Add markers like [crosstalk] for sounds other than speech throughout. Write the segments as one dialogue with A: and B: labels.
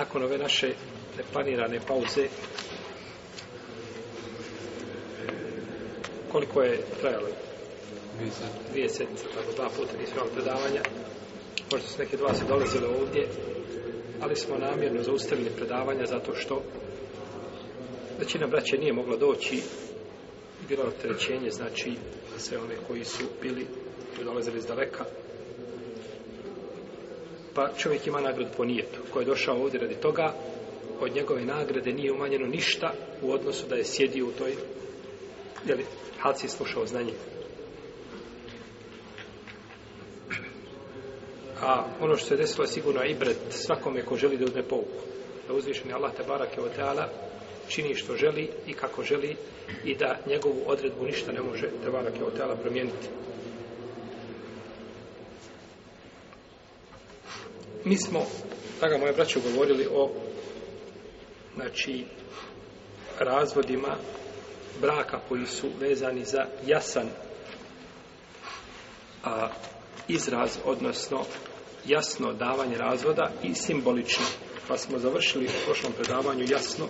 A: nakon ove naše neplanirane pauze koliko je trajalo? Dvije sedmice, tako dva puta nismo imali predavanja. Možda su neke dva se dolazile ovdje, ali smo namjerno zaustavili predavanja zato što većina braće nije mogla doći bilo trećenje, znači sve one koji su bili i dolazili iz daleka, pa čovjek ima nagradu po nijetu. Ko je došao ovdje radi toga, od njegove nagrade nije umanjeno ništa u odnosu da je sjedio u toj jeli, haci je slušao znanje. A ono što se desilo je sigurno ibret svakome ko želi da uzme pouku. Da uzvišeni Allah te barake od teala čini što želi i kako želi i da njegovu odredbu ništa ne može te barake od teala promijeniti. mi smo, draga moja braća, govorili o znači, razvodima braka koji su vezani za jasan a, izraz, odnosno jasno davanje razvoda i simbolično. Pa smo završili u prošlom predavanju jasno.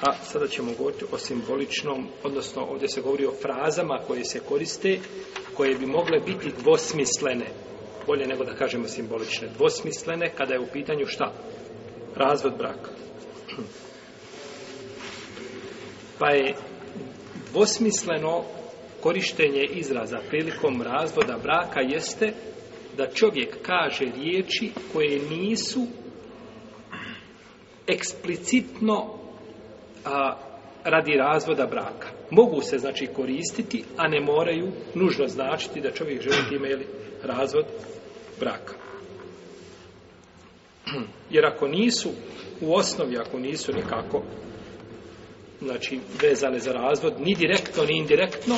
A: A sada ćemo govoriti o simboličnom, odnosno ovdje se govori o frazama koje se koriste, koje bi mogle biti dvosmislene bolje nego da kažemo simbolične, dvosmislene, kada je u pitanju šta? Razvod braka. [clears throat] Pa je dvosmisleno korištenje izraza prilikom razvoda braka jeste da čovjek kaže riječi koje nisu eksplicitno a, radi razvoda braka. Mogu se, znači, koristiti, a ne moraju nužno značiti da čovjek želi time, jeli, razvod braka. [clears throat] Jer ako nisu, u osnovi, ako nisu nekako, znači, vezane za razvod, ni direktno, ni indirektno,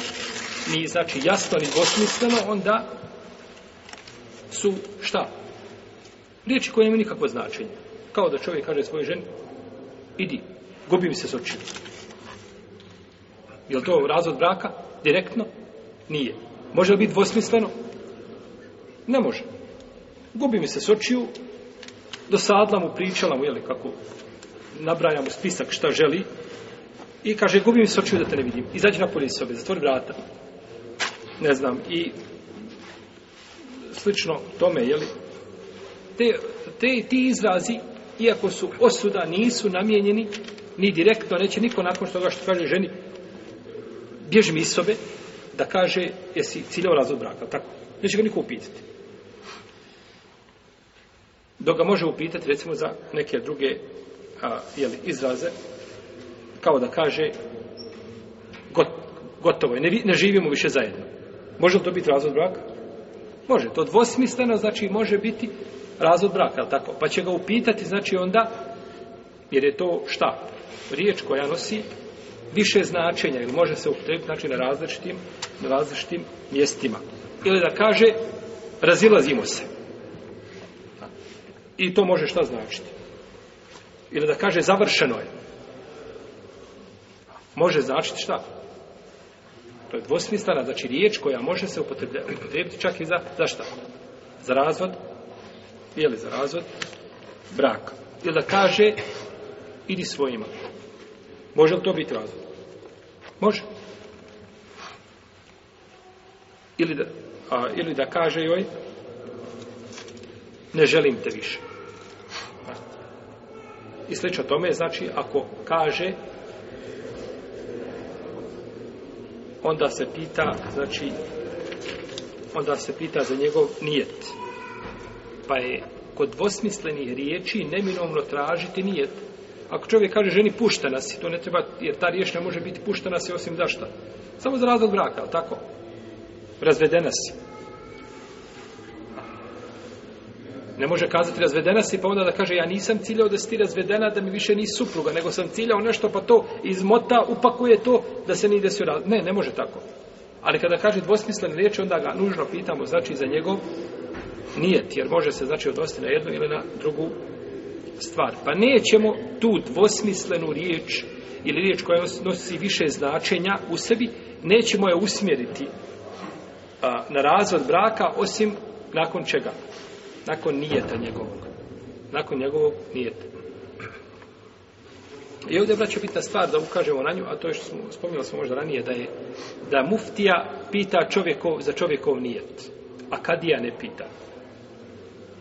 A: ni, znači, jasno, ni gosmisleno, onda su, šta? Riječi koje nema nikakvo značenje. Kao da čovjek kaže svoje ženi, idi, gubim se s očinom. Je to razvod braka? Direktno? Nije. Može li biti dvosmisleno? Ne može. Gubi mi se sočiju, dosadla mu, pričala mu, jeli, kako nabraja mu spisak šta želi, i kaže, gubi mi sočiju da te ne vidim. Izađi na polis sobe, zatvori vrata. Ne znam, i slično tome, jeli, te, te, ti izrazi, iako su osuda, nisu namjenjeni, ni direktno, neće niko nakon što ga što kaže ženi, bježi mi iz sobe da kaže jesi ciljao razvod braka, tako? Neće ga niko upitati. Dok ga može upitati, recimo, za neke druge a, jeli, izraze, kao da kaže got, gotovo je, ne, ne živimo više zajedno. Može li to biti razvod braka? Može, to dvosmisleno znači može biti razvod braka, ali tako? Pa će ga upitati, znači onda, jer je to šta? Riječ koja nosi više značenja ili može se upotrebiti znači na različitim, na različitim mjestima. Ili da kaže razilazimo se. I to može šta značiti? Ili da kaže završeno je. Može značiti šta? To je dvosmislana, znači riječ koja može se upotrebiti čak i za, za šta? Za razvod, ili za razvod, braka. Ili da kaže, idi svojima. Može li to biti razvod? Može. Ili da, a, ili da kaže joj ne želim te više. I slično tome, znači, ako kaže onda se pita, znači, onda se pita za njegov nijet. Pa je kod dvosmislenih riječi neminovno tražiti nijet. Ako čovjek kaže ženi puštena si, to ne treba, jer ta riješ ne može biti puštena si osim zašta. Samo za razlog braka, ali tako? Razvedena si. Ne može kazati razvedena si, pa onda da kaže ja nisam ciljao da si ti razvedena, da mi više nisi supruga, nego sam ciljao nešto, pa to iz mota upakuje to da se nije desio razlog. Ne, ne može tako. Ali kada kaže dvosmislene riječi, onda ga nužno pitamo, znači za njegov nijet, jer može se znači odnositi na jednu ili na drugu stvar. Pa nećemo tu dvosmislenu riječ ili riječ koja nosi više značenja u sebi, nećemo je usmjeriti a, na razvod braka osim nakon čega? Nakon nijeta njegovog. Nakon njegovog nijeta. I ovdje je vraća bitna stvar da ukažemo na nju, a to je što smo, spominjali smo možda ranije, da je da muftija pita čovjekov, za čovjekov nijet, a kadija ne pita.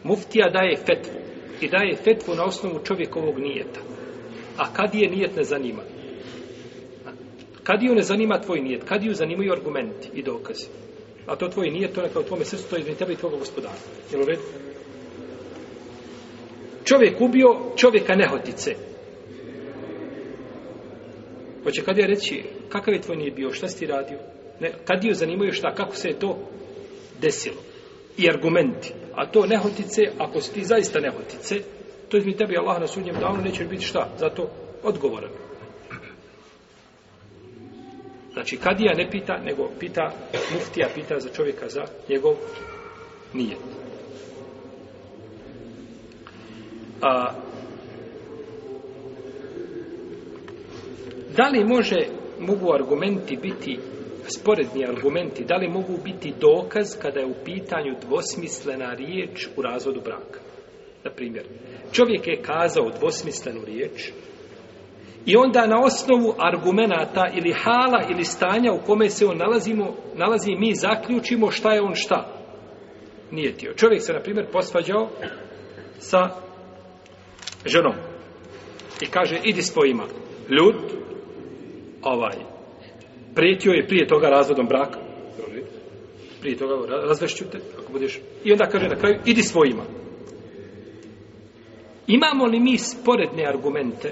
A: Muftija daje fetvu, i daje fetvu na osnovu čovjekovog nijeta. A kad je nijet ne zanima? Kad ju ne zanima tvoj nijet? Kad ju zanimaju argumenti i dokazi? A to tvoj nijet, to neka u tvome srcu, to je izmeni tebe i tvojeg gospodara. Jel u redu? Čovjek ubio čovjeka nehotice. Hoće kad je reći, kakav je tvoj nije bio, šta si ti radio? Ne, kad je zanimaju šta, kako se je to desilo? I argumenti. A to nehotice, ako si ti zaista nehotice, to izmi tebi Allah na sudnjem danu neće biti šta? Zato odgovoran. Znači, kadija ne pita, nego pita muftija, pita za čovjeka, za njegov nijet. A, da li može, mogu argumenti biti sporedni argumenti, da li mogu biti dokaz kada je u pitanju dvosmislena riječ u razvodu braka? Na primjer, čovjek je kazao dvosmislenu riječ i onda na osnovu argumenata ili hala ili stanja u kome se on nalazimo, nalazi mi zaključimo šta je on šta. Nije tio. Čovjek se, na primjer, posvađao sa ženom i kaže, idi s ljud, ovaj, pretio je prije toga razvodom braka prije toga razvešću te ako budeš. i onda kaže na kraju idi svojima imamo li mi sporedne argumente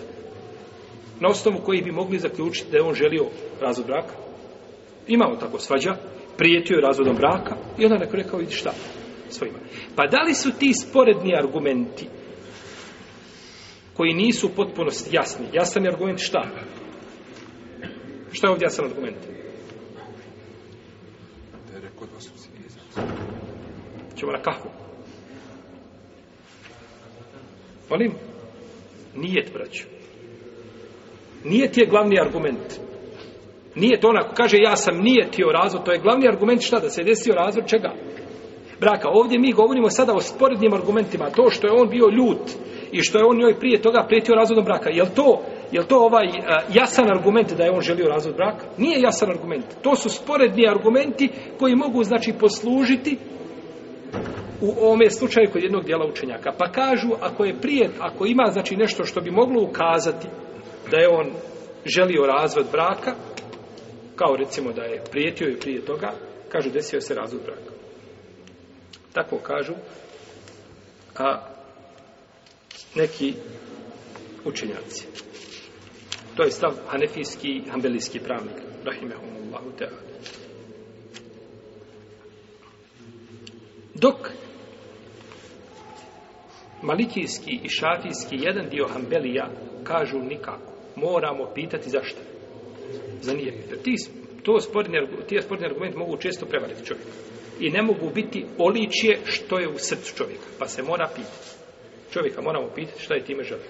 A: na osnovu koji bi mogli zaključiti da je on želio razvod braka imamo tako svađa prijetio je razvodom braka i onda neko rekao vidi šta svojima pa da li su ti sporedni argumenti koji nisu potpuno jasni jasan je argument šta Šta je ovdje jasan argument? Čemo na kahvu. Molim? Nijet, braću. Nijet je glavni argument. Nije to onako, kaže ja sam nijetio razvod, to je glavni argument šta da se desio razvod čega? Braka, ovdje mi govorimo sada o sporednim argumentima, to što je on bio ljut i što je on njoj prije toga pretio razvodom braka, je to je to ovaj jasan argument da je on želio razvod braka? Nije jasan argument. To su sporedni argumenti koji mogu, znači, poslužiti u ovome slučaju kod jednog dijela učenjaka. Pa kažu, ako je prijet, ako ima, znači, nešto što bi moglo ukazati da je on želio razvod braka, kao recimo da je prijetio i prije toga, kažu, desio se razvod braka. Tako kažu a, neki učenjaci. To je stav hanefijski, hanbelijski pravnik. Rahimehumullahu ta'ala. Dok malikijski i šafijski jedan dio hanbelija kažu nikako. Moramo pitati zašto. Za nije. Ti, to sporni, ti sporni argument mogu često prevariti čovjeka. I ne mogu biti oličije što je u srcu čovjeka. Pa se mora pitati. Čovjeka moramo pitati šta je time želio.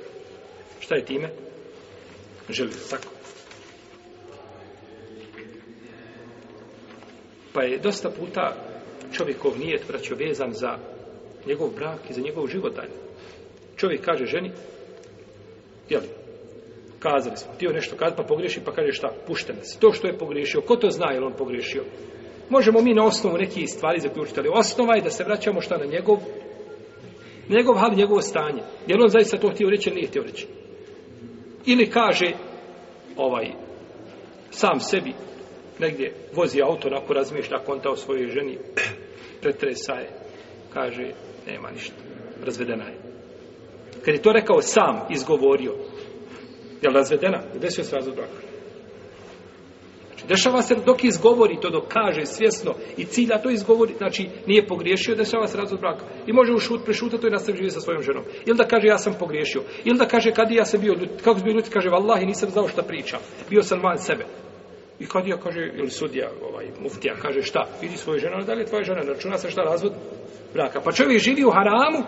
A: Šta je time želite, tako. Pa je dosta puta čovjekov nijet vraćao vezan za njegov brak i za njegov život dalje. Čovjek kaže ženi, jel, kazali smo, ti nešto kazati, pa pogriješi, pa kaže šta, pušten si. To što je pogriješio, ko to zna, jel on pogriješio? Možemo mi na osnovu neke stvari zaključiti, ali osnova je da se vraćamo šta na njegov, njegov hal, njegovo stanje. Jer on zaista to htio reći, nije htio reći ili kaže ovaj sam sebi negdje vozi auto nako razmišlja konta o svojoj ženi [clears throat] pretresa je kaže nema ništa razvedena je kad je to rekao sam izgovorio je li razvedena gdje se razvod braka Znači, dešava se dok izgovori to, dok kaže svjesno i cilja to izgovori, znači nije pogriješio, dešava se razvod braka. I može u šut prešutati to i nastavi živjeti sa svojom ženom. Ili da kaže ja sam pogriješio. Ili da kaže kad ja sam bio ljud, kako bi bio ljud, kaže vallah i nisam znao šta pričam. Bio sam van sebe. I kad ja kaže, ili sudija, ovaj, muftija, kaže šta, vidi svoju ženu, ali da li je tvoja žena, računa se šta razvod braka. Pa čovjek živi u haramu,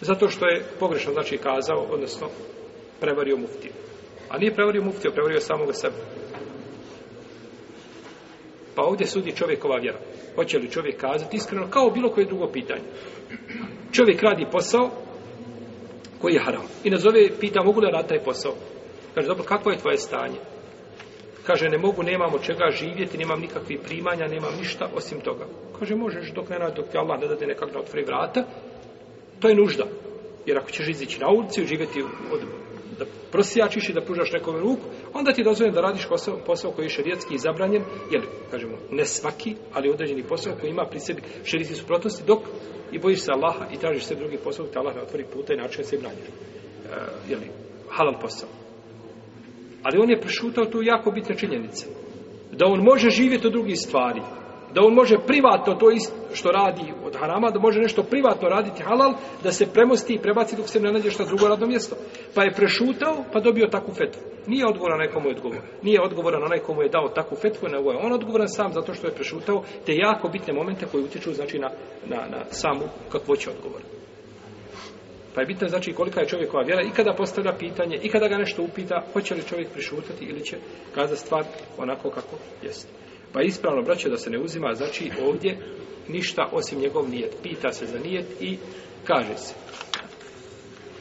A: zato što je pogrešno, znači kazao, odnosno prevario muftiju. A nije prevario muftiju, prevario samoga sebe. Pa ovdje sudi čovjekova vjera. Hoće li čovjek kazati iskreno, kao bilo koje drugo pitanje. Čovjek radi posao koji je haram. I nazove, pita, mogu li raditi taj posao? Kaže, dobro, kako je tvoje stanje? Kaže, ne mogu, nemam od čega živjeti, nemam nikakvi primanja, nemam ništa osim toga. Kaže, možeš dok ne dok ti Allah ne dade nekak na otvori vrata, to je nužda. Jer ako ćeš izići na ulici, živjeti od da prosijačiš i da pružaš nekome ruku, onda ti dozvoljeno da radiš posao, posao koji je šarijetski i zabranjen, jer, kažemo, ne svaki, ali određeni posao koji ima pri sebi šarijetski suprotnosti, dok i bojiš se Allaha i tražiš sve drugi posao, te Allah ne otvori puta i način se i branjen. E, jel, halal posao. Ali on je prešutao tu jako bitne činjenice. Da on može živjeti u drugih stvari, da on može privatno to isto što radi od harama, da može nešto privatno raditi halal, da se premosti i prebaci dok se ne nađeš na drugo radno mjesto. Pa je prešutao, pa dobio takvu fetvu. Nije odgovoran onaj komu je odgovor. Nije odgovoran onaj komu je dao takvu fetvu, nego je on odgovoran sam zato što je prešutao te jako bitne momente koji utječu znači, na, na, na samu kakvo će odgovor. Pa je bitno znači kolika je čovjekova vjera i kada postavlja pitanje i kada ga nešto upita, hoće li čovjek prišutati ili će kazati stvar onako kako jeste. Pa ispravno, braćo, da se ne uzima, znači ovdje ništa osim njegov nijet. Pita se za nijet i kaže se.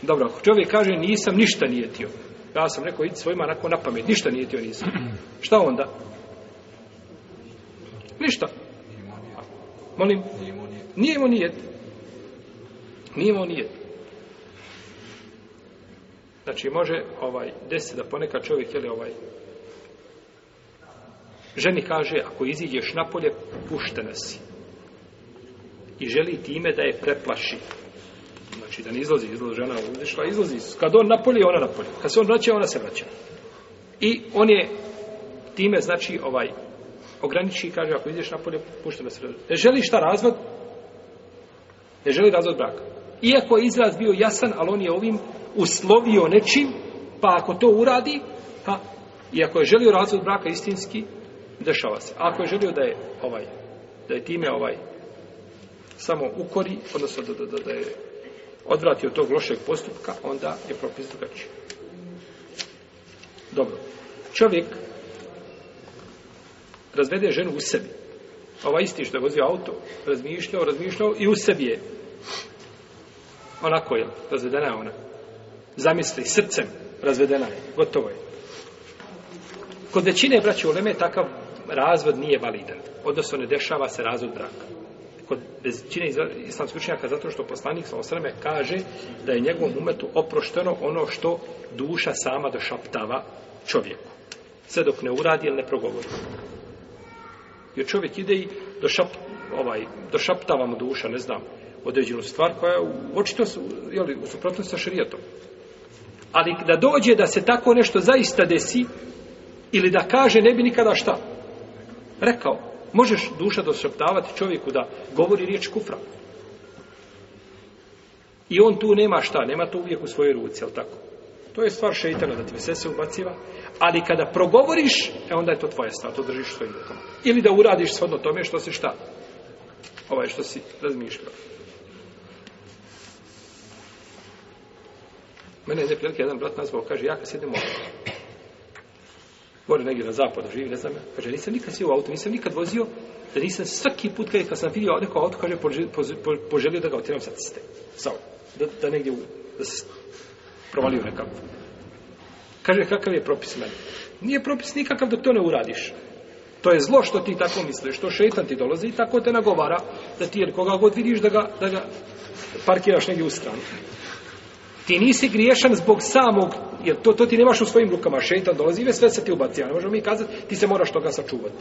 A: Dobro, ako čovjek kaže nisam ništa nijetio, ja sam rekao idi svojima nakon na pamet, ništa nijetio nisam. Šta onda? Ništa. Molim? Nije imao nijet. Nije imao nijet. Znači, može ovaj, desiti da ponekad čovjek, jel, ovaj, ženi kaže ako iziđeš napolje puštena si i želi time da je preplaši znači da ne izlazi izlazi žena uzišla, izlazi kad on napolje ona napolje kad se on vraća ona se vraća i on je time znači ovaj ograniči kaže ako iziđeš napolje puštena si ne želi šta razvod ne želi razvod braka iako je izraz bio jasan ali on je ovim uslovio nečim pa ako to uradi pa iako je želio razvod braka istinski dešava se. Ako je želio da je ovaj, da je time ovaj samo ukori, odnosno da, da, da, da je odvratio tog lošeg postupka, onda je propis drugačiji. Dobro. Čovjek razvede ženu u sebi. Ova isti što je vozio auto, razmišljao, razmišljao i u sebi je. Onako je, razvedena je ona. Zamisli, srcem razvedena je, gotovo je. Kod većine braća u Leme takav razvod nije validan. Odnosno, ne dešava se razvod braka. Kod većine islamske učenjaka, zato što poslanik sa osreme kaže da je njegovom umetu oprošteno ono što duša sama došaptava čovjeku. Sve dok ne uradi ili ne progovori. Jer čovjek ide i došap, ovaj, došaptava mu duša, ne znam, određenu stvar koja je očito jeli, u suprotnosti sa šarijetom. Ali da dođe da se tako nešto zaista desi, ili da kaže ne bi nikada šta rekao, možeš duša dosreptavati čovjeku da govori riječ kufra. I on tu nema šta, nema to uvijek u svojoj ruci, je tako? To je stvar šeitana da ti sve se ubaciva, ali kada progovoriš, e onda je to tvoja stvar, to držiš svojim rukama. Ili da uradiš shodno tome što se šta, ovaj što si razmišljao. Mene je neprilike jedan brat nazvao, kaže, ja kad sjedim u Gore negdje na zapadu živi, ne znam ja. Kaže, nisam nikad sjeo u auto, nisam nikad vozio, da nisam svaki put kad, kad sam vidio neko auto, kaže, poželio da ga otiram sa ciste. Samo. Da, da negdje u, da se provalio nekako. Kaže, kakav je propis meni? Nije propis nikakav dok to ne uradiš. To je zlo što ti tako misliš, što šetan ti dolazi i tako te nagovara da ti jer koga god vidiš da ga, da ga parkiraš negdje u stranu. Ti nisi griješan zbog samog, jer to, to ti nemaš u svojim rukama, šeitan dolazi i sve se ti ubaci, ja ne možemo mi kazati, ti se moraš toga sačuvati.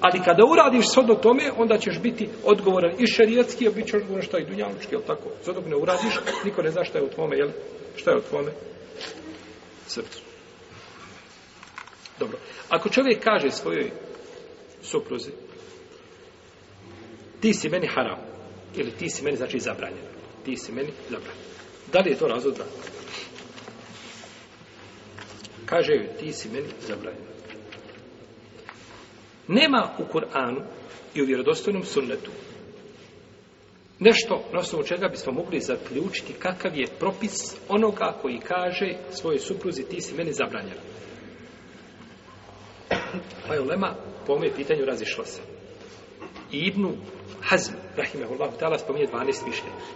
A: Ali kada uradiš shodno tome, onda ćeš biti odgovoran i šarijetski, a bit ćeš odgovoran što i dunjalučki, ili tako. Sve dok ne uradiš, niko ne zna što je u tvome, jel? Što je u tvome srcu. Dobro. Ako čovjek kaže svojoj supruzi, ti si meni haram, ili ti si meni, znači, zabranjen. Ti si meni zabranjen. Da li je to razlog da? Kaže joj, ti si meni zabranjen. Nema u Kur'anu i u vjerodostojnom sunnetu nešto na osnovu čega bismo mogli zaključiti kakav je propis onoga koji kaže svojoj supruzi ti si meni zabranjen. Pa je Lema po ome pitanju razišla se. Ibnu Hazm, rahimahullahu ta'ala, spominje 12 mišljenja.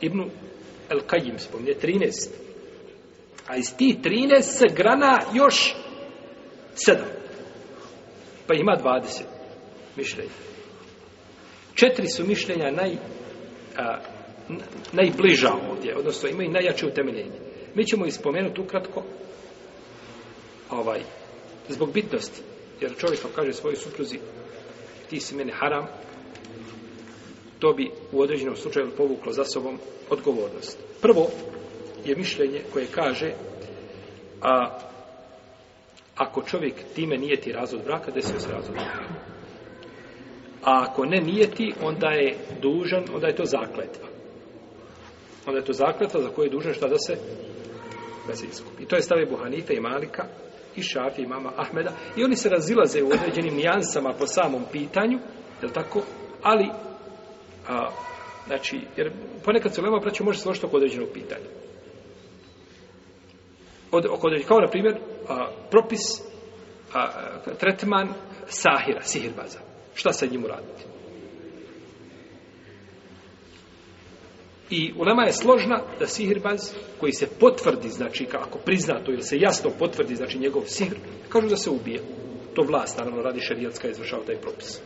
A: Ibnu Al-Qayyim spomnije 13. A iz ti 13 grana još 7. Pa ima 20 mišljenja. Četiri su mišljenja naj, a, najbliža ovdje, odnosno imaju najjače utemeljenje. Mi ćemo ispomenuti ukratko ovaj, zbog bitnosti. Jer čovjek kaže svojoj supruzi ti si mene haram, to bi u određenom slučaju povuklo za sobom odgovornost. Prvo je mišljenje koje kaže a ako čovjek time nijeti razvod braka, desio se razvod braka. A ako ne nijeti, onda je dužan, onda je to zakletva. Onda je to zakletva za koju je dužan šta da se da se iskupi. I to je stave Buhanita i Malika i Šafi i mama Ahmeda i oni se razilaze u određenim nijansama po samom pitanju, je tako? Ali A, znači, jer ponekad se ulema praću može složiti oko određenog pitanja. Od, oko određenog, kao na primjer, a, propis, a, tretman sahira, sihirbaza. Šta sa njim uraditi? I ulema je složna da sihirbaz koji se potvrdi, znači kako prizna to ili se jasno potvrdi, znači njegov sihr, kažu da se ubije. To vlast, naravno, radi šarijatska, izvršava taj propis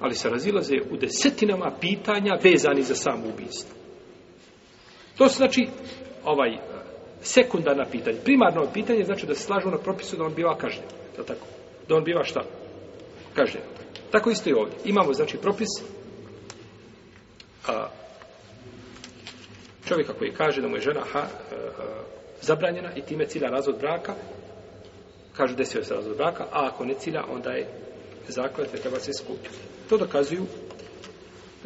A: ali se razilaze u desetinama pitanja vezani za samo ubijstvo. To znači ovaj sekundarna pitanja. Primarno pitanje znači da se slažu na propisu da on biva kažnjen. Da tako? Da on biva šta? Kažnjen. Tako isto i ovdje. Imamo znači propis a, čovjeka koji kaže da mu je žena ha, a, a, zabranjena i time cilja razvod braka kaže desio se razvod braka a ako ne cilja onda je zakljetve treba se iskupiti. To dokazuju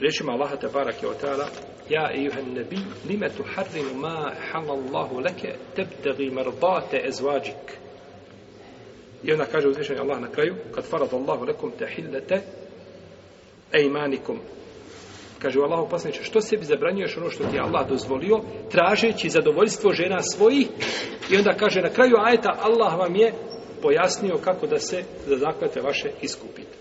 A: rečima Allaha te barake o ta'ala Ja ejuhan nebi, lime tu harrimu ma halallahu leke tebtegi mrdate ezvađik. I ona kaže uzvišenje Allah na kraju, kad farad Allahu lekom te hillete ejmanikom. Kaže u Allahu poslaniče, što sebi zabranjuješ ono što ti Allah dozvolio, tražeći zadovoljstvo žena svojih? I onda kaže na kraju ajeta, Allah vam je pojasnio kako da se za zaklate vaše iskupite.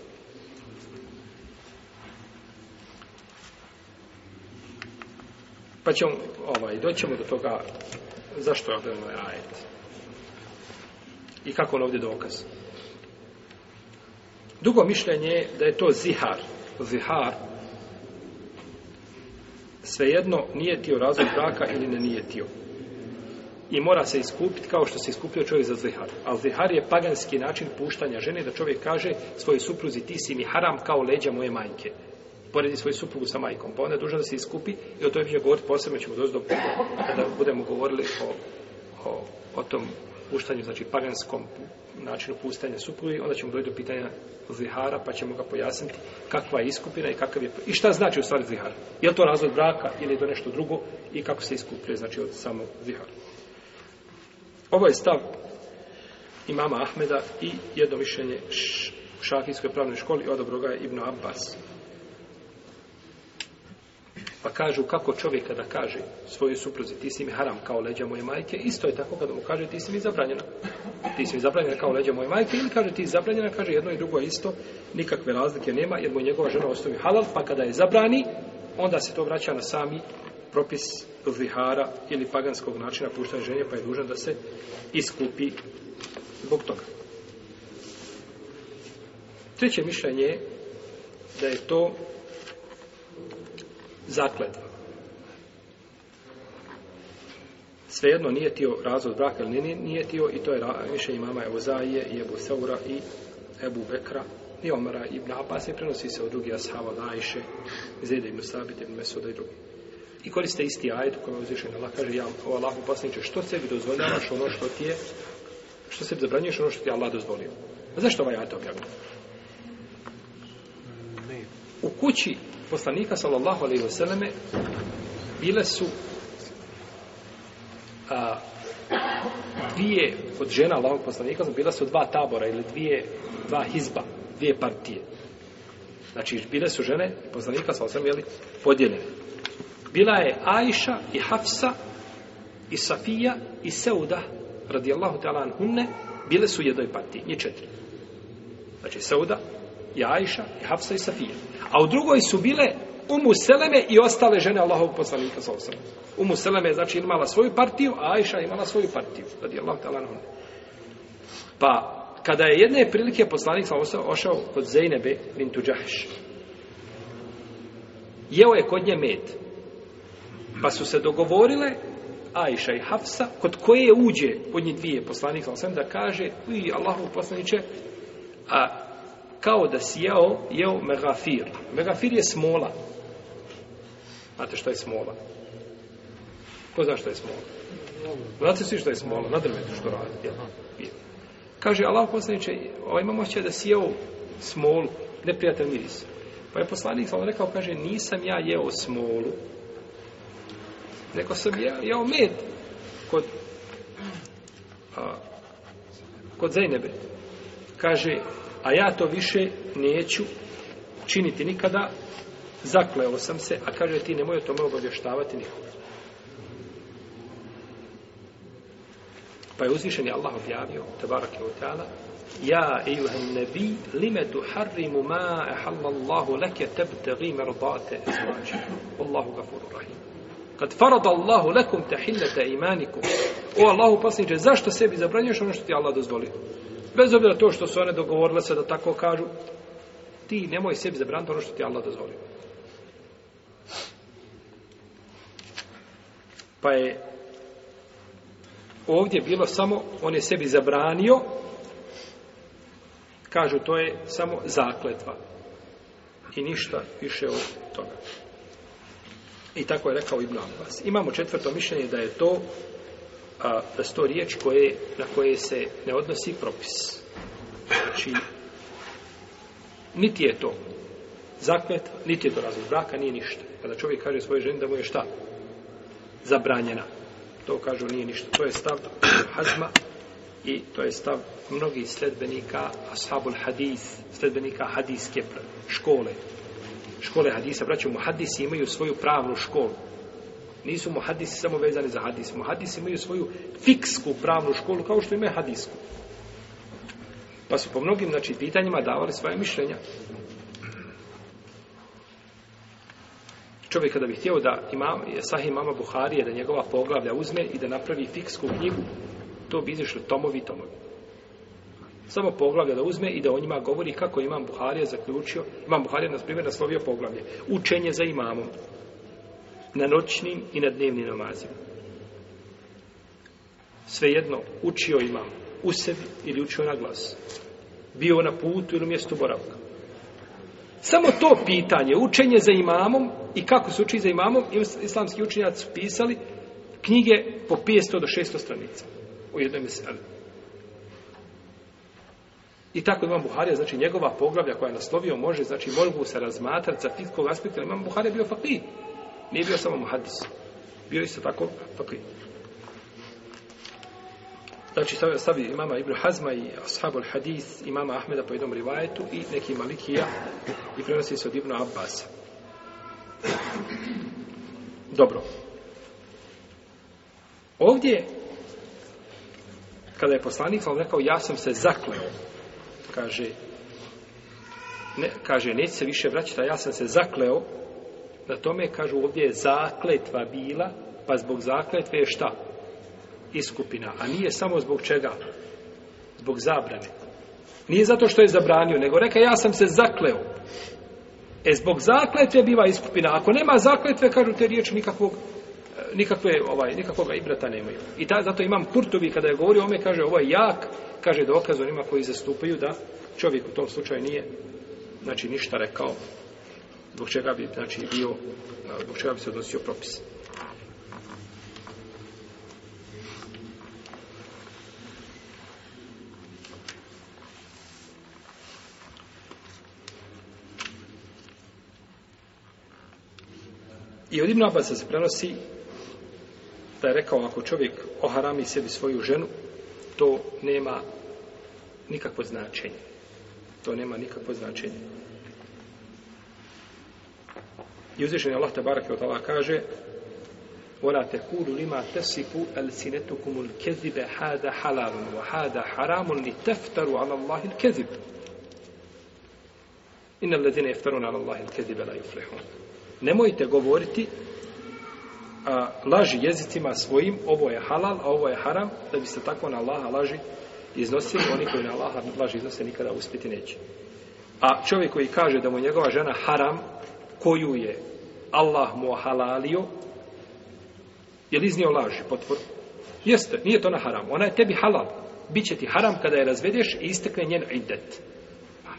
A: Pa ćemo, ovaj, doćemo do toga zašto je ovdje ovaj ajet. I kako on ovdje dokaz. Drugo mišljenje je da je to zihar. Zihar svejedno nije tio razvoj braka ili ne nije tio. I mora se iskupiti kao što se iskupio čovjek za zihar. Al zihar je paganski način puštanja žene da čovjek kaže svoje supruzi ti si mi haram kao leđa moje majke poredi svoju suprugu sa majkom, pa ona duža da se iskupi i o toj će govoriti posebno ćemo doći do puta kada budemo govorili o, o, o tom puštanju, znači paganskom načinu pustanja supruge, onda ćemo doći do pitanja zihara, pa ćemo ga pojasniti kakva je iskupina i kakav je, i šta znači u stvari zihar. Je li to razvod braka ili je to nešto drugo i kako se iskuplje, znači od samo zihara. Ovo je stav imama Ahmeda i jedno mišljenje š, šafijskoj pravnoj školi odobroga je Ibnu Abbas. Pa kažu kako čovjek kada kaže svojoj supruzi ti si mi haram kao leđa moje majke, isto je tako kada mu kaže ti si mi zabranjena. Ti si mi zabranjena kao leđa moje majke ili kaže ti zabranjena, kaže jedno i drugo je isto, nikakve razlike nema jer mu je njegova žena ostavi halal, pa kada je zabrani, onda se to vraća na sami propis vihara ili paganskog načina puštanja ženje, pa je dužan da se iskupi zbog toga. Treće mišljenje je da je to zakletva. Svejedno nije tio razvod braka, ali nije, nije tio i to je više imama Euzaije i Ebu Saura i Ebu Bekra i Omara i Ibn Abbas i prenosi se od drugih ashaba Lajše, Zede i Musabite, Ibn Mesuda i drugi. I koriste isti ajed koji je uzvišen Allah, kaže ja, o Allah, upasniče, što sebi dozvoljavaš ono što ti je, što sebi zabranjuješ ono što ti je Allah dozvolio. A zašto ovaj ajed objavljeno? kući poslanika sallallahu alejhi ve selleme bile su a dvije od žena Allahovog poslanika su bila su dva tabora ili dvije dva hizba, dvije partije. Znači, bile su žene poslanika sa osam, jeli, podijeljene. Bila je Aisha i Hafsa i Safija i Seuda, radijallahu ta'ala unne, bile su u jednoj partiji, nije četiri. Znači, Seuda, i Ajša, i Hafsa, i Safija. A u drugoj su bile Umu Seleme i ostale žene Allahovog poslanika sa osam. Umu Seleme je znači imala svoju partiju, a Ajša imala svoju partiju. Radi Allah, pa, kada je jedne prilike poslanik sa osam ošao kod Zeynebe bintu Džahš, jeo je kod nje med. Pa su se dogovorile Ajša i Hafsa, kod koje uđe kod nje dvije poslanik sa osam, da kaže, i Allahov poslaniće, a kao da si jeo, jeo megafir. Megafir je smola. Znate što je smola? Ko zna što je smola? Znate svi što je smola? Na drvetu što radi. Jel? Kaže, Allah poslaniče, ovaj imam osjećaj da si jeo smolu, neprijatelj miris. Pa je poslanik samo rekao, kaže, nisam ja jeo smolu, neko sam jeo, jeo med kod, a, kod Zajnebe. Kaže, a ja to više neću činiti nikada, zakleo sam se, a kaže ti nemoj o tome obavještavati nikoga. Pa je uzvišen je Allah objavio, tabarak je utala, Ja, ejuhan nebi, lime tu harrimu ma ehalma Allahu leke tebtegi merbate izvađe. Allahu gafuru rahim. Kad farad Allahu lekum te hillete imanikum. O Allahu pasniče, zašto sebi zabranjuš ono što ti Allah dozvolio? bez obzira to što su one dogovorile se da tako kažu, ti nemoj sebi zabraniti ono što ti Allah dozvoli. Pa je ovdje bilo samo, on je sebi zabranio, kažu to je samo zakletva i ništa više od toga. I tako je rekao Ibn Abbas. Imamo četvrto mišljenje da je to a, da su to riječ koje, na koje se ne odnosi propis. Znači, niti je to zaklet, niti je to razlog braka, nije ništa. Kada čovjek kaže svoje ženi da mu je šta? Zabranjena. To kažu nije ništa. To je stav hazma i to je stav mnogih sledbenika ashabul hadis, sledbenika hadiske škole. Škole hadisa, braću mu, hadisi imaju svoju pravnu školu. Nisu mu hadisi samo vezani za hadis. Mu hadisi imaju svoju fiksku pravnu školu kao što imaju hadisku. Pa su po mnogim znači, pitanjima davali svoje mišljenja. Čovjek kada bi htio da imam, sahih mama Buharije, da njegova poglavlja uzme i da napravi fiksku knjigu, to bi izišlo tomovi tomovi. Samo poglavlja da uzme i da o njima govori kako imam Buharije zaključio, imam Buharije nas primjer naslovio poglavlje. Učenje za imamom na noćnim i na dnevnim namazima. Svejedno, učio imam u sebi ili učio na glas. Bio na putu ili mjestu boravka. Samo to pitanje, učenje za imamom i kako se uči za imamom, islamski učenjac pisali knjige po 500 do 600 stranica. U jednoj mjeseci. I tako imam Buharija, znači njegova poglavlja koja je naslovio može, znači mogu se razmatrati za fitkog aspekta, imam Buharija bio fakir. Nije bio samo muhaddis. Bio isto tako fakri. Znači, stavio stavi imama Ibn Hazma i ashabu al-hadis imama Ahmeda po jednom rivajetu i neki malikija i prenosi se od Ibn Abbas. Dobro. Ovdje, kada je poslanik, on rekao, ja sam se zakleo. Kaže, ne, kaže, neće se više vraćati, a ja sam se zakleo Na tome, kažu, ovdje je zakletva bila, pa zbog zakletve je šta? Iskupina. A nije samo zbog čega? Zbog zabrane. Nije zato što je zabranio, nego reka ja sam se zakleo. E, zbog zakletve biva iskupina. Ako nema zakletve, kažu te riječi nikakvog e, nikakve, ovaj, nikakvoga ibrata nemaju. I ta, zato imam Kurtovi, kada je govorio ome, kaže, ovo je jak, kaže dokaz onima koji zastupaju da čovjek u tom slučaju nije, znači, ništa rekao zbog čega bi znači bio zbog čega bi se odnosio propis I od Ibn Abasa se prenosi da je rekao ako čovjek oharami sebi svoju ženu, to nema nikakvo značenje. To nema nikakvo značenje. I uzvišen je Allah tabaraka od Allah kaže وَلَا تَكُولُ لِمَا تَسِفُ أَلْسِنَتُكُمُ الْكَذِبَ هَذَا حَلَالٌ وَهَذَا حَرَامٌ لِتَفْتَرُ عَلَى اللَّهِ الْكَذِبُ إِنَّ الَّذِينَ يَفْتَرُونَ عَلَى اللَّهِ الْكَذِبَ لَا يُفْلِحُونَ Nemojte govoriti a, laži jezicima svojim, ovo je halal, a ovo je haram, da biste tako na Allaha laži iznosili, oni koji na Allaha laži iznose nikada uspjeti neće. A čovjek koji kaže da mu njegova žena haram koju je Allah mu halalio, je li iznio laži potvor? Jeste, nije to na haram. Ona je tebi halal. Biće ti haram kada je razvedeš i istekne njen idet.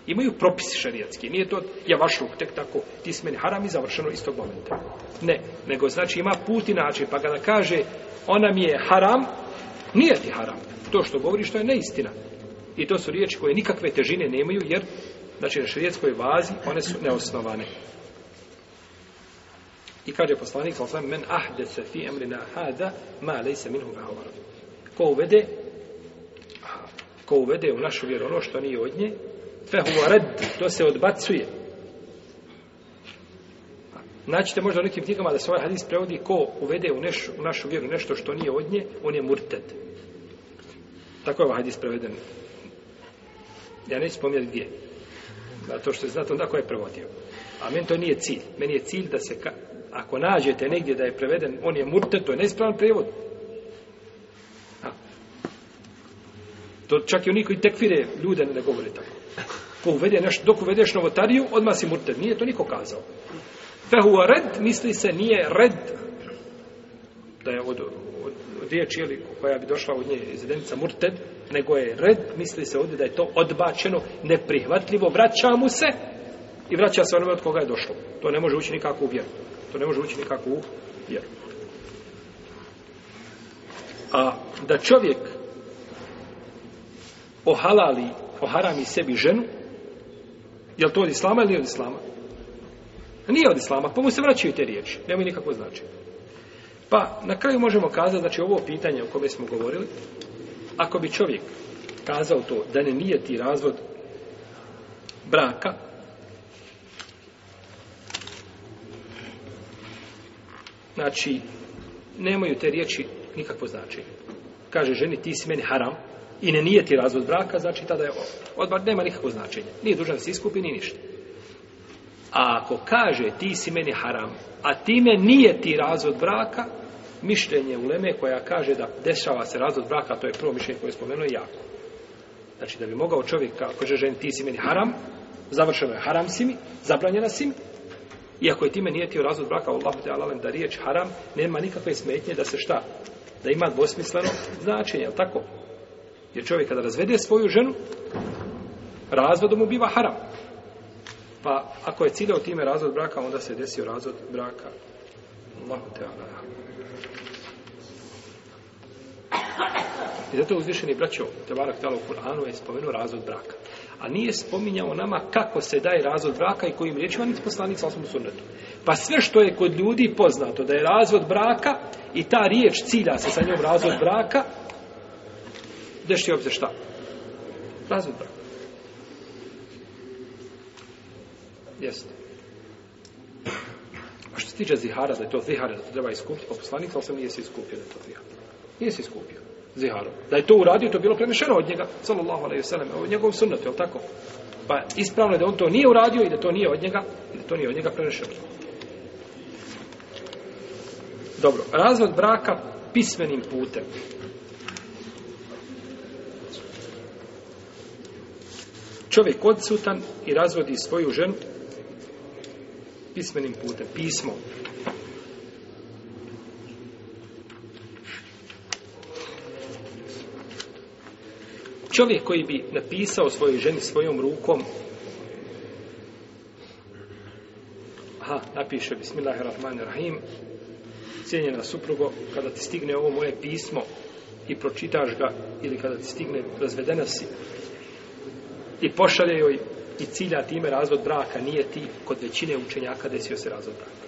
A: Imaju propisi šarijatski. Nije to ja vašluk, tek tako, ti si meni haram i završeno istog momenta. Ne, nego znači ima put i način. Pa kada kaže ona mi je haram, nije ti haram. To što govori što je neistina. I to su riječi koje nikakve težine nemaju, jer znači na šarijatskoj vazi one su neosnovane. I kaže poslanik, sa osam, men ahdese fi emrina hada, ma lejse min huve Ko uvede, ko uvede u našu vjeru ono što nije od nje, fe huva red, to se odbacuje. Naćete možda u nekim knjigama da se ovaj hadis prevodi ko uvede u, neš, u našu vjeru nešto što nije od nje, on je murted. Tako je ovaj hadis preveden. Ja neću spomenuti gdje. Zato što je znatno da ko je prevodio. A meni to nije cilj. Meni je cilj da se, ka, ako nađete negdje da je preveden, on je murte, to je nespravan prevod. A. To čak i oni koji tekfire ljude ne govore tako. Ko uvede neš, dok uvedeš novotariju, odmah si murte. Nije to niko kazao. Fehua red, misli se, nije red da je od, od, od riječi ili koja bi došla od nje iz jedinica murted, nego je red, misli se ovdje da je to odbačeno, neprihvatljivo, vraća mu se i vraća se onome od koga je došlo. To ne može ući nikako u vjeru. To ne može ući nikako u vjeru. A da čovjek ohalali, oharami sebi ženu, je li to od islama ili od islama? Nije od islama, pa mu se vraćaju te riječi. Nemoj nikako značaj. Pa, na kraju možemo kazati, znači ovo pitanje o kome smo govorili, ako bi čovjek kazao to da ne nije ti razvod braka, znači, nemaju te riječi nikakvo značenje. Kaže ženi, ti si meni haram i ne nije ti razvod braka, znači tada je odbar, nema nikakvo značenje. Nije dužan da se iskupi, ni ništa. A ako kaže ti si meni haram, a time nije ti razvod braka, mišljenje u Leme koja kaže da dešava se razvod braka, to je prvo mišljenje koje je spomenuo jako. Znači da bi mogao čovjek, ako kaže ženi ti si meni haram, završeno je haram si mi, zabranjena si mi, Iako je time nijetio razvod braka, Allah te alalem, da riječ haram, nema nikakve smetnje da se šta? Da ima dvosmisleno značenje, je tako? Jer čovjek kada razvede svoju ženu, razvodom mu biva haram. Pa ako je cilja u time razvod braka, onda se desio razvod braka. Allah te alalem. I zato uzvišeni braćo, te barak tala u Kur'anu, je spomenuo razvod braka a nije spominjao nama kako se daje razvod braka i kojim riječima niti poslanik sa osmom sunnetu. Pa sve što je kod ljudi poznato da je razvod braka i ta riječ cilja se sa njom razvod braka, dešti je obzir šta? Razvod braka. Jeste. A što se tiče zihara, da je to zihara, da to treba iskupiti, pa poslanik sa osmom nije se iskupio da je to zihara. Nije se iskupio ziharom. Da je to uradio, to bilo prenešeno od njega, sallallahu alaihi sallam, od njegovom sunnatu, je tako? Pa ispravno je da on to nije uradio i da to nije od njega, i da to nije od njega prenešeno. Dobro, razvod braka pismenim putem. Čovjek odsutan i razvodi svoju ženu pismenim putem, pismom. čovjek koji bi napisao svojoj ženi svojom rukom aha, napiše Bismillahirrahmanirrahim cijenjena suprugo kada ti stigne ovo moje pismo i pročitaš ga ili kada ti stigne razvedena si i pošalje joj i cilja time razvod braka nije ti kod većine učenjaka desio se razvod braka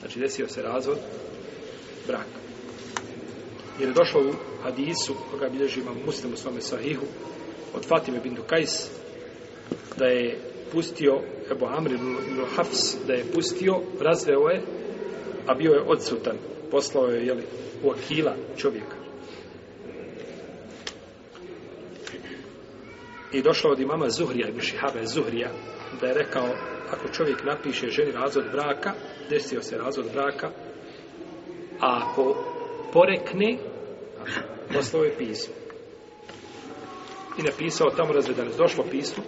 A: znači desio se razvod braka jer je došlo u hadisu koga bilježi imam muslim u svome sahihu od Fatime bintu Kajs da je pustio Ebu Amri ibn Hafs da je pustio, razveo je a bio je odsutan poslao je jeli, u akila čovjeka i došlo od imama Zuhrija ibn Šihabe Zuhrija da je rekao ako čovjek napiše ženi razvod braka desio se razvod braka a ako porekne poslao je pismo. I napisao tamo razredanost. Došlo pismo.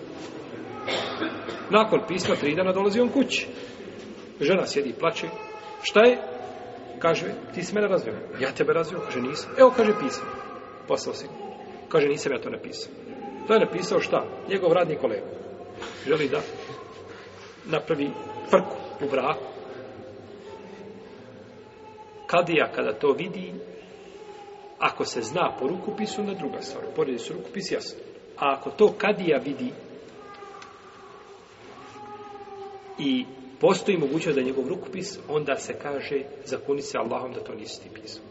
A: Nakon pisma tri dana dolazi on kući. Žena sjedi i plače. Šta je? Kaže, ti si mene razveo. Ja tebe razveo? Kaže, nisam. Evo, kaže, pisao. Poslao si. Kaže, nisam ja to napisao. To je napisao šta? Njegov radni kolega. Želi da napravi frku u braku. Kadija, kada to vidi, ako se zna po rukopisu, na druga stvar. Poredi su rukopis, jasno. A ako to kadija vidi i postoji mogućnost da je njegov rukopis, onda se kaže, zakuni se Allahom da to nisi ti pisao.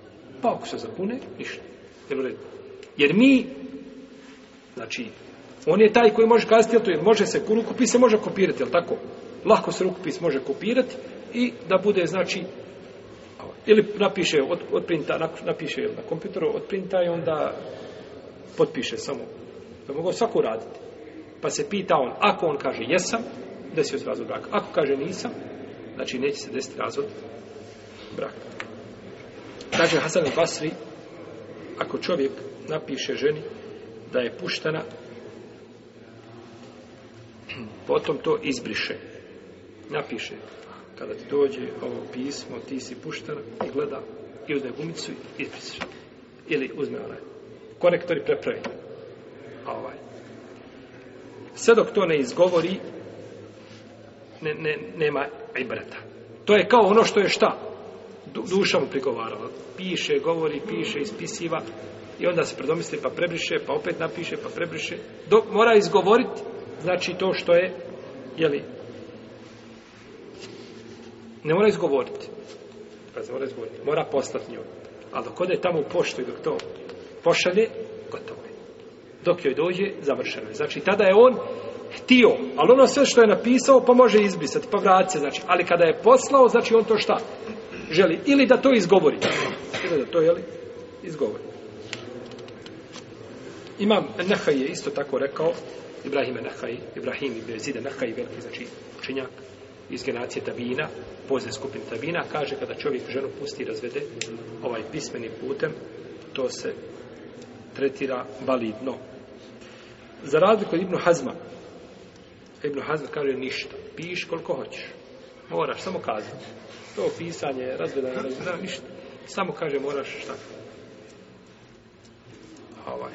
A: Pa ako se zakune, ništa. Jer, jer mi, znači, on je taj koji može kazati, jer može se rukopis, se može kopirati, jel tako? Lahko se rukopis može kopirati i da bude, znači, ili napiše od odprinta napiše ili na kompjuteru odprinta i onda potpiše samo da mogu svako raditi pa se pita on ako on kaže jesam da se razvod brak ako kaže nisam znači neće se desiti razvod brak kaže Hasan Basri ako čovjek napiše ženi da je puštana [clears throat] potom to izbriše napiše kada ti dođe ovo pismo, ti si puštan i gleda i uzme gumicu i ispisaš. Ili uzme onaj konektor i prepravi. A ovaj. Sve dok to ne izgovori, ne, ne, nema ibreta. To je kao ono što je šta? Du, duša mu prigovarala. Piše, govori, piše, ispisiva i onda se predomisli pa prebriše, pa opet napiše, pa prebriše. Dok mora izgovoriti, znači to što je, jeli, ne mora izgovoriti. Pazi, mora izgovoriti. Mora poslati nju. Ali dok je tamo u poštu i dok to pošalje, gotovo je. Dok joj dođe, završeno je. Znači, tada je on htio, ali ono sve što je napisao, pa može izbisati, pa vrati se, znači. Ali kada je poslao, znači on to šta? Želi ili da to izgovori. Ili da to, jeli, izgovori. Imam Nehaj je isto tako rekao, Ibrahim Nehaj, Ibrahim Ibrezide Nehaj, veliki, znači, učenjak, iz generacije Tabina, pozne skupine Tabina, kaže kada čovjek ženu pusti i razvede ovaj pismeni putem, to se tretira validno. Za razliku od Ibnu Hazma, Ibnu Hazma kaže ništa, piš koliko hoćeš, moraš samo kazati. To pisanje, razveda, razveda, ništa. Samo kaže moraš šta. Ovaj.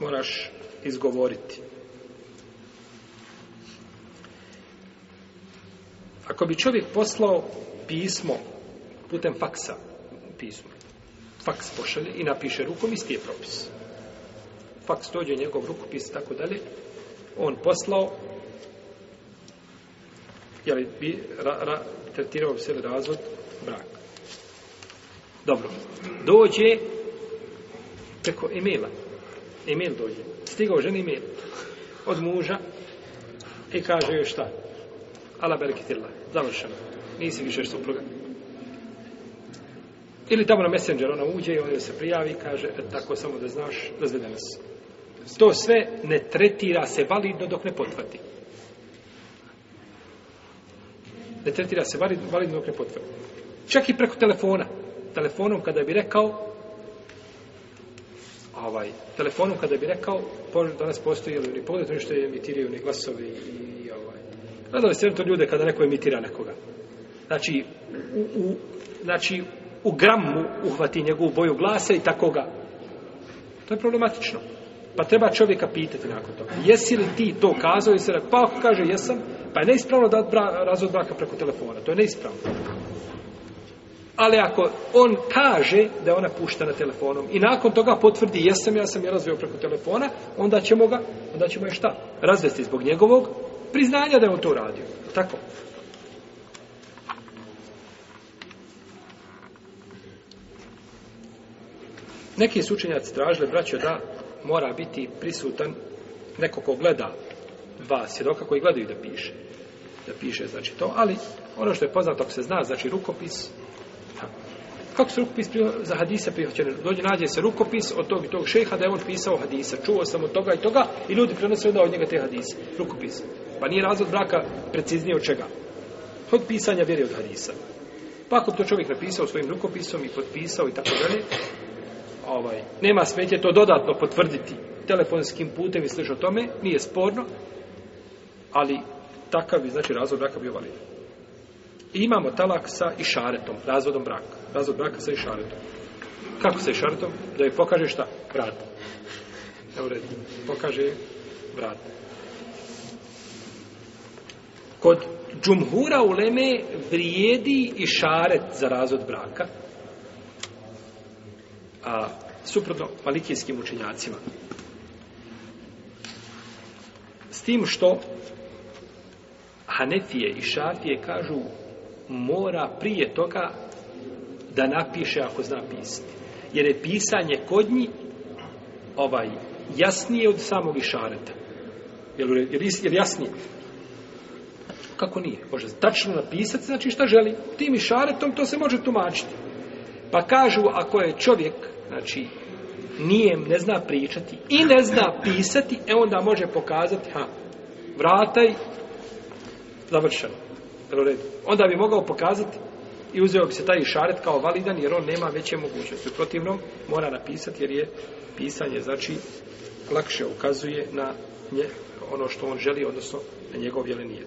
A: Moraš izgovoriti. Ako bi čovjek poslao pismo putem faksa, pismo, faks pošalje i napiše rukom, isti je propis. Faks dođe njegov rukopis, tako dalje, on poslao, jel bi ra, ra, tretirao se razvod brak. Dobro, dođe preko emaila. Email dođe. Stigao ženi email od muža i kaže joj šta? Ala berkitillah završeno. Nisi više supruga. Ili tamo na Messenger ona uđe i ona se prijavi i kaže, e, tako samo da znaš, razvede nas. To sve ne tretira se validno dok ne potvrdi. Ne tretira se validno, validno dok ne potvrdi. Čak i preko telefona. Telefonom kada bi rekao, ovaj, telefonom kada bi rekao, danas postoji ili pogled, to nešto je emitiraju ni glasovi i Gledao sam to ljude kada neko imitira nekoga. Znači, u, u, znači, u gramu uhvati njegovu boju glasa i tako ga. To je problematično. Pa treba čovjeka pitati nakon toga. Jesi li ti to kazao? Jesi li, pa ako kaže jesam, pa je neispravno da bra, razvod braka preko telefona. To je neispravno. Ali ako on kaže da je ona puštena telefonom i nakon toga potvrdi jesam, ja sam je razveo preko telefona, onda ćemo ga, onda ćemo je šta? Razvesti zbog njegovog priznanja da je on to uradio. Tako. Neki su učenjaci tražili, braćo, da mora biti prisutan neko ko gleda vas, sjedoka koji gledaju da piše. Da piše, znači to, ali ono što je poznato, ako se zna, znači rukopis, kako se rukopis za hadise prihoćene, dođe, nađe se rukopis od tog i tog šeha da je on pisao hadisa, čuo sam od toga i toga i ljudi prenose onda od njega te hadise, rukopis. Pa nije razvod braka preciznije od čega? Od pisanja vjere od hadisa. Pa ako to čovjek napisao svojim rukopisom i potpisao i tako dalje, ovaj, nema smetje to dodatno potvrditi telefonskim putem i sliš o tome, nije sporno, ali takav bi, znači, razvod braka bio validan. I imamo talak sa išaretom, razvodom braka. Razvod braka sa išaretom. Kako sa išaretom? Da je pokaže šta? Vrat. Evo red, pokaže vrat kod džumhura uleme vrijedi i šaret za razvod braka a suprotno malikijskim učenjacima s tim što Hanefije i Šafije kažu mora prije toga da napiše ako zna pisati jer je pisanje kod njih ovaj, jasnije od samog išareta jer, jer, jer jasnije Kako nije? Može tačno napisati, znači šta želi. Tim i šaretom to se može tumačiti. Pa kažu, ako je čovjek, znači, nije, ne zna pričati i ne zna pisati, e onda može pokazati, ha, vrataj, završeno. Red. Onda bi mogao pokazati i uzeo bi se taj šaret kao validan, jer on nema veće mogućnosti. Protivno, mora napisati, jer je pisanje, znači, lakše ukazuje na nje, ono što on želi, odnosno na njegov jelenijet.